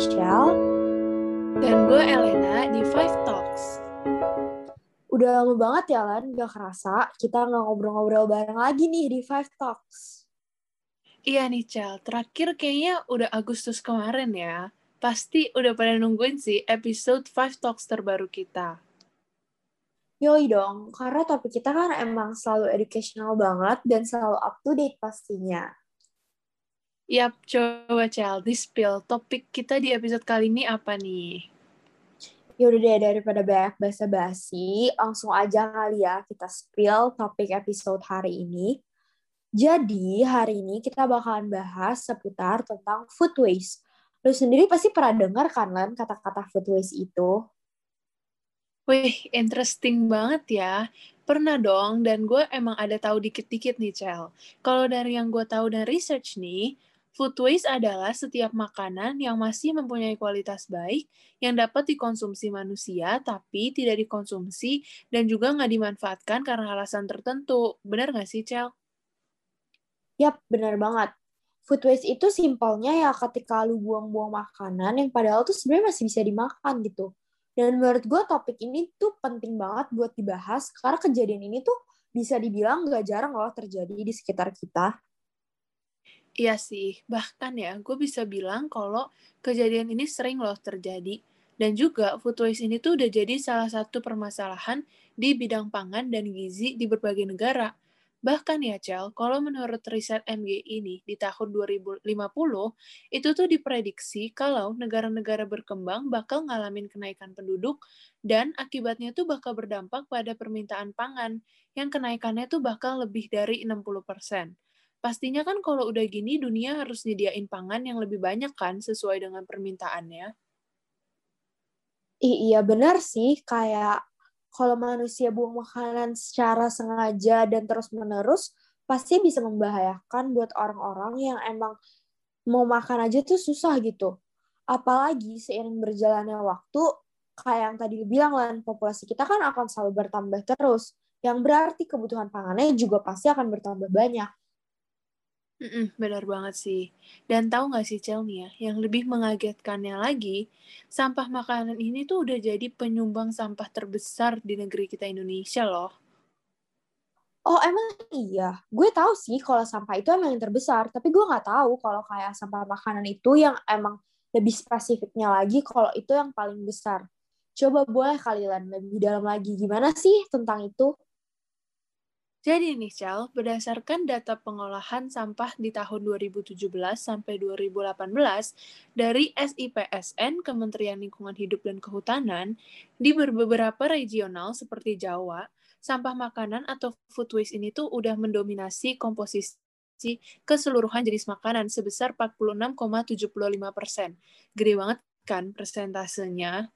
Michelle. Dan gue Elena di Five Talks. Udah lama banget ya, Lan. Gak kerasa kita nggak ngobrol-ngobrol bareng lagi nih di Five Talks. Iya nih, Cel. Terakhir kayaknya udah Agustus kemarin ya. Pasti udah pada nungguin sih episode Five Talks terbaru kita. Yoi dong, karena topik kita kan emang selalu educational banget dan selalu up to date pastinya. Yap, coba Cel, di spill topik kita di episode kali ini apa nih? Yaudah deh, daripada banyak basa-basi, langsung aja kali ya kita spill topik episode hari ini. Jadi, hari ini kita bakalan bahas seputar tentang food waste. Lu sendiri pasti pernah dengar kan, Lan, kata-kata food waste itu? Wih, interesting banget ya. Pernah dong, dan gue emang ada tahu dikit-dikit nih, Cel. Kalau dari yang gue tahu dan research nih, Food waste adalah setiap makanan yang masih mempunyai kualitas baik yang dapat dikonsumsi manusia tapi tidak dikonsumsi dan juga nggak dimanfaatkan karena alasan tertentu. Benar nggak sih, Cel? Yap, benar banget. Food waste itu simpelnya ya ketika lu buang-buang makanan yang padahal tuh sebenarnya masih bisa dimakan gitu. Dan menurut gue topik ini tuh penting banget buat dibahas karena kejadian ini tuh bisa dibilang nggak jarang loh terjadi di sekitar kita. Iya sih, bahkan ya gue bisa bilang kalau kejadian ini sering loh terjadi. Dan juga food waste ini tuh udah jadi salah satu permasalahan di bidang pangan dan gizi di berbagai negara. Bahkan ya, Cel, kalau menurut riset MG ini di tahun 2050, itu tuh diprediksi kalau negara-negara berkembang bakal ngalamin kenaikan penduduk dan akibatnya tuh bakal berdampak pada permintaan pangan yang kenaikannya tuh bakal lebih dari 60% pastinya kan kalau udah gini dunia harus nyediain pangan yang lebih banyak kan sesuai dengan permintaannya. Iya benar sih, kayak kalau manusia buang makanan secara sengaja dan terus-menerus, pasti bisa membahayakan buat orang-orang yang emang mau makan aja tuh susah gitu. Apalagi seiring berjalannya waktu, kayak yang tadi bilang lah, populasi kita kan akan selalu bertambah terus. Yang berarti kebutuhan pangannya juga pasti akan bertambah banyak. Mm-mm, benar banget sih. Dan tahu nggak sih Cel nih ya, yang lebih mengagetkannya lagi, sampah makanan ini tuh udah jadi penyumbang sampah terbesar di negeri kita Indonesia loh. Oh emang iya, gue tahu sih kalau sampah itu emang yang terbesar, tapi gue nggak tahu kalau kayak sampah makanan itu yang emang lebih spesifiknya lagi kalau itu yang paling besar. Coba boleh kalian lebih dalam lagi gimana sih tentang itu? Jadi nih, Cel, berdasarkan data pengolahan sampah di tahun 2017 sampai 2018 dari SIPSN, Kementerian Lingkungan Hidup dan Kehutanan, di beberapa regional seperti Jawa, sampah makanan atau food waste ini tuh udah mendominasi komposisi keseluruhan jenis makanan sebesar 46,75 persen. Gede banget kan persentasenya.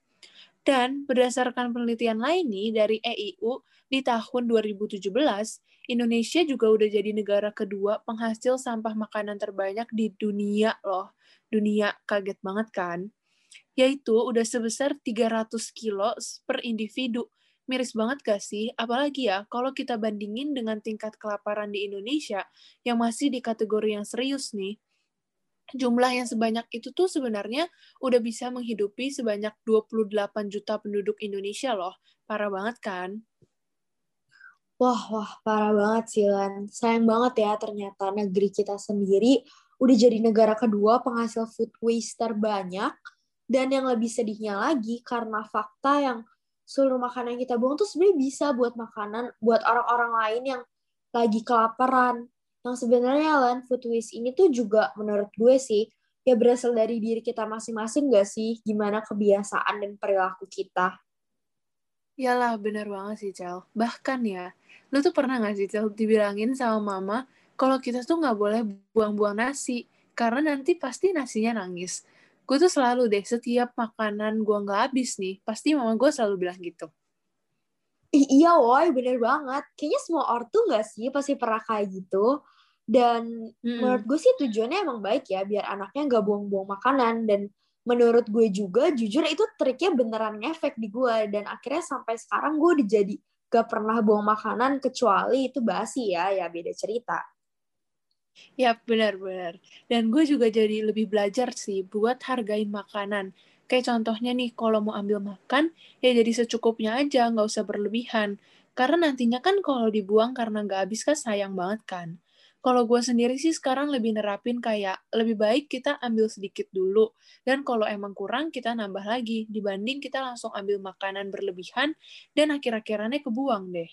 Dan berdasarkan penelitian lain nih dari EIU di tahun 2017, Indonesia juga udah jadi negara kedua penghasil sampah makanan terbanyak di dunia loh. Dunia kaget banget kan? Yaitu udah sebesar 300 kilo per individu. Miris banget gak sih? Apalagi ya kalau kita bandingin dengan tingkat kelaparan di Indonesia yang masih di kategori yang serius nih jumlah yang sebanyak itu tuh sebenarnya udah bisa menghidupi sebanyak 28 juta penduduk Indonesia loh. Parah banget kan? Wah, wah, parah banget sih, Lan. Sayang banget ya ternyata negeri kita sendiri udah jadi negara kedua penghasil food waste terbanyak. Dan yang lebih sedihnya lagi karena fakta yang seluruh makanan yang kita buang tuh sebenarnya bisa buat makanan, buat orang-orang lain yang lagi kelaparan yang sebenarnya Lan food waste ini tuh juga menurut gue sih ya berasal dari diri kita masing-masing gak sih gimana kebiasaan dan perilaku kita. Yalah, bener banget sih, Cel. Bahkan ya, lu tuh pernah gak sih, Cel, dibilangin sama mama kalau kita tuh gak boleh buang-buang nasi, karena nanti pasti nasinya nangis. Gue tuh selalu deh, setiap makanan gue gak habis nih, pasti mama gue selalu bilang gitu. Iya, woi, bener banget. Kayaknya semua ortu gak sih pasti pernah kayak gitu dan hmm. menurut gue sih tujuannya emang baik ya biar anaknya nggak buang-buang makanan dan menurut gue juga jujur itu triknya beneran ngefek di gue dan akhirnya sampai sekarang gue udah jadi gak pernah buang makanan kecuali itu basi ya ya beda cerita Ya, benar-benar. Dan gue juga jadi lebih belajar sih buat hargain makanan. Kayak contohnya nih, kalau mau ambil makan, ya jadi secukupnya aja, nggak usah berlebihan. Karena nantinya kan kalau dibuang karena nggak habis kan sayang banget kan. Kalau gue sendiri sih sekarang lebih nerapin kayak lebih baik kita ambil sedikit dulu. Dan kalau emang kurang, kita nambah lagi. Dibanding kita langsung ambil makanan berlebihan dan akhir-akhirannya kebuang deh.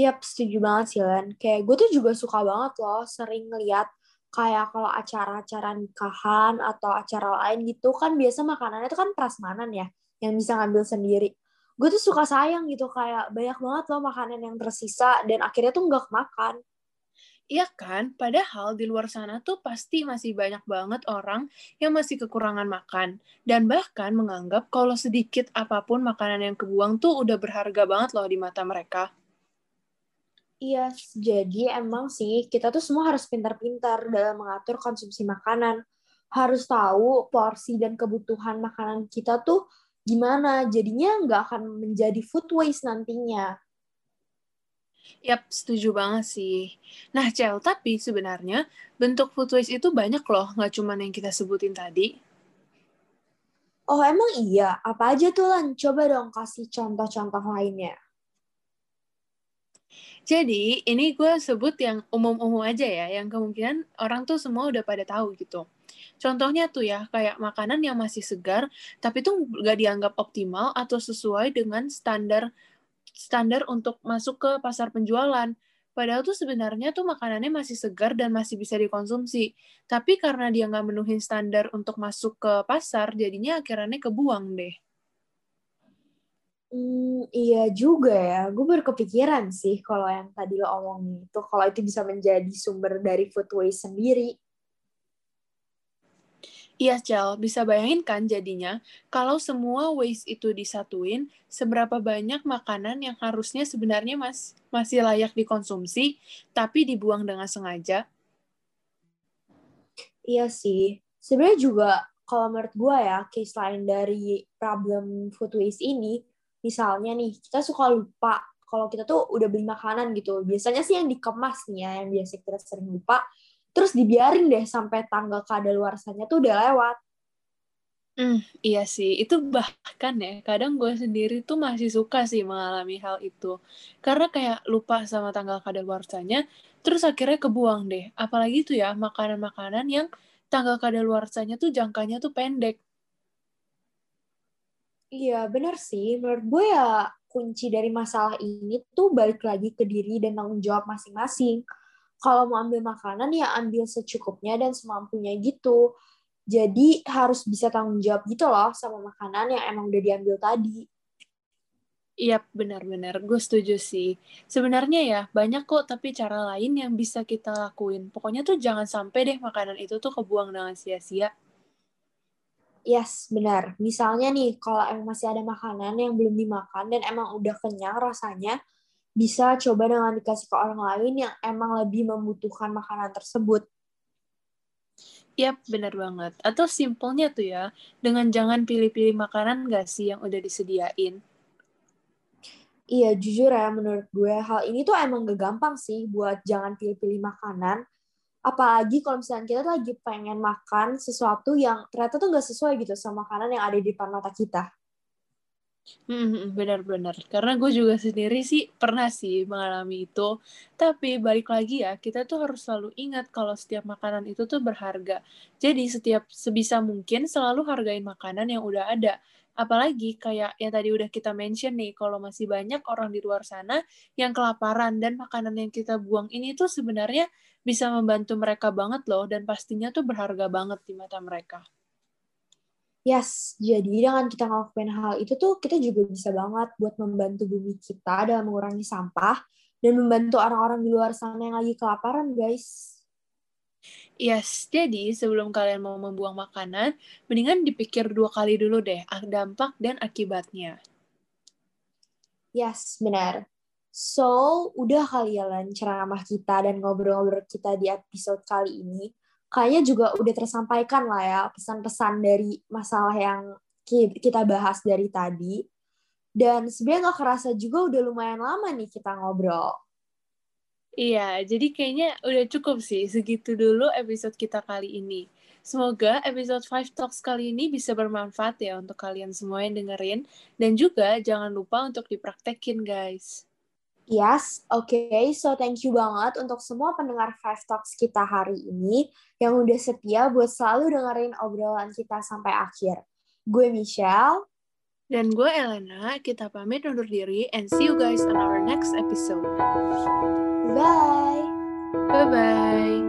Yap, setuju banget sih, Len. Kayak gue tuh juga suka banget loh sering ngeliat kayak kalau acara-acara nikahan atau acara lain gitu kan biasa makanannya itu kan prasmanan ya yang bisa ngambil sendiri. Gue tuh suka sayang gitu kayak banyak banget loh makanan yang tersisa dan akhirnya tuh nggak makan. Iya kan? Padahal di luar sana tuh pasti masih banyak banget orang yang masih kekurangan makan. Dan bahkan menganggap kalau sedikit apa pun makanan yang kebuang tuh udah berharga banget loh di mata mereka. Iya, jadi emang sih kita tuh semua harus pintar-pintar dalam mengatur konsumsi makanan. Harus tahu porsi dan kebutuhan makanan kita tuh gimana. Jadinya nggak akan menjadi food waste nantinya. Yap, setuju banget sih. Nah, Cel, tapi sebenarnya bentuk food waste itu banyak loh, nggak cuma yang kita sebutin tadi. Oh, emang iya? Apa aja tuh, Lan? Coba dong kasih contoh-contoh lainnya. Jadi, ini gue sebut yang umum-umum aja ya, yang kemungkinan orang tuh semua udah pada tahu gitu. Contohnya tuh ya, kayak makanan yang masih segar, tapi tuh gak dianggap optimal atau sesuai dengan standar standar untuk masuk ke pasar penjualan. Padahal tuh sebenarnya tuh makanannya masih segar dan masih bisa dikonsumsi. Tapi karena dia nggak menuhin standar untuk masuk ke pasar, jadinya akhirnya kebuang deh. Hmm, iya juga ya. Gue berkepikiran sih kalau yang tadi lo omongin itu, kalau itu bisa menjadi sumber dari food waste sendiri. Iya, Cel. Bisa bayangin kan jadinya, kalau semua waste itu disatuin, seberapa banyak makanan yang harusnya sebenarnya mas masih layak dikonsumsi, tapi dibuang dengan sengaja? Iya sih. Sebenarnya juga kalau menurut gue ya, case lain dari problem food waste ini, misalnya nih kita suka lupa kalau kita tuh udah beli makanan gitu biasanya sih yang dikemas nih ya yang biasa kita sering lupa terus dibiarin deh sampai tanggal kadaluarsanya tuh udah lewat Hmm, iya sih, itu bahkan ya, kadang gue sendiri tuh masih suka sih mengalami hal itu. Karena kayak lupa sama tanggal kadaluarsanya, terus akhirnya kebuang deh. Apalagi tuh ya, makanan-makanan yang tanggal kadaluarsanya tuh jangkanya tuh pendek. Iya, benar sih. Menurut gue ya kunci dari masalah ini tuh balik lagi ke diri dan tanggung jawab masing-masing. Kalau mau ambil makanan ya ambil secukupnya dan semampunya gitu. Jadi harus bisa tanggung jawab gitu loh sama makanan yang emang udah diambil tadi. Iya, benar-benar. Gue setuju sih. Sebenarnya ya, banyak kok tapi cara lain yang bisa kita lakuin. Pokoknya tuh jangan sampai deh makanan itu tuh kebuang dengan sia-sia. Yes, benar. Misalnya nih, kalau emang masih ada makanan yang belum dimakan dan emang udah kenyang rasanya, bisa coba dengan dikasih ke orang lain yang emang lebih membutuhkan makanan tersebut. Yap, benar banget. Atau simpelnya tuh ya, dengan jangan pilih-pilih makanan gak sih yang udah disediain? Iya, jujur ya menurut gue, hal ini tuh emang gak gampang sih buat jangan pilih-pilih makanan apalagi kalau misalnya kita lagi pengen makan sesuatu yang ternyata tuh nggak sesuai gitu sama makanan yang ada di depan mata kita. Hmm, benar-benar. Karena gue juga sendiri sih pernah sih mengalami itu. Tapi balik lagi ya, kita tuh harus selalu ingat kalau setiap makanan itu tuh berharga. Jadi setiap sebisa mungkin selalu hargain makanan yang udah ada. Apalagi kayak yang tadi udah kita mention nih, kalau masih banyak orang di luar sana yang kelaparan dan makanan yang kita buang ini tuh sebenarnya bisa membantu mereka banget loh dan pastinya tuh berharga banget di mata mereka. Yes, jadi dengan kita ngelakuin hal itu tuh kita juga bisa banget buat membantu bumi kita dalam mengurangi sampah dan membantu orang-orang di luar sana yang lagi kelaparan, guys. Yes, jadi sebelum kalian mau membuang makanan, mendingan dipikir dua kali dulu deh dampak dan akibatnya. Yes, benar. So, udah kali ya ceramah kita dan ngobrol-ngobrol kita di episode kali ini. Kayaknya juga udah tersampaikan lah ya pesan-pesan dari masalah yang kita bahas dari tadi. Dan sebenarnya gak kerasa juga udah lumayan lama nih kita ngobrol. Iya, jadi kayaknya udah cukup sih segitu dulu episode kita kali ini. Semoga episode 5 Talks kali ini bisa bermanfaat ya untuk kalian semua yang dengerin. Dan juga jangan lupa untuk dipraktekin guys. Yes, oke. Okay. So thank you banget untuk semua pendengar Five Talks kita hari ini yang udah setia buat selalu dengerin obrolan kita sampai akhir. Gue Michelle. Dan gue Elena, kita pamit undur diri and see you guys on our next episode. Bye. Bye-bye.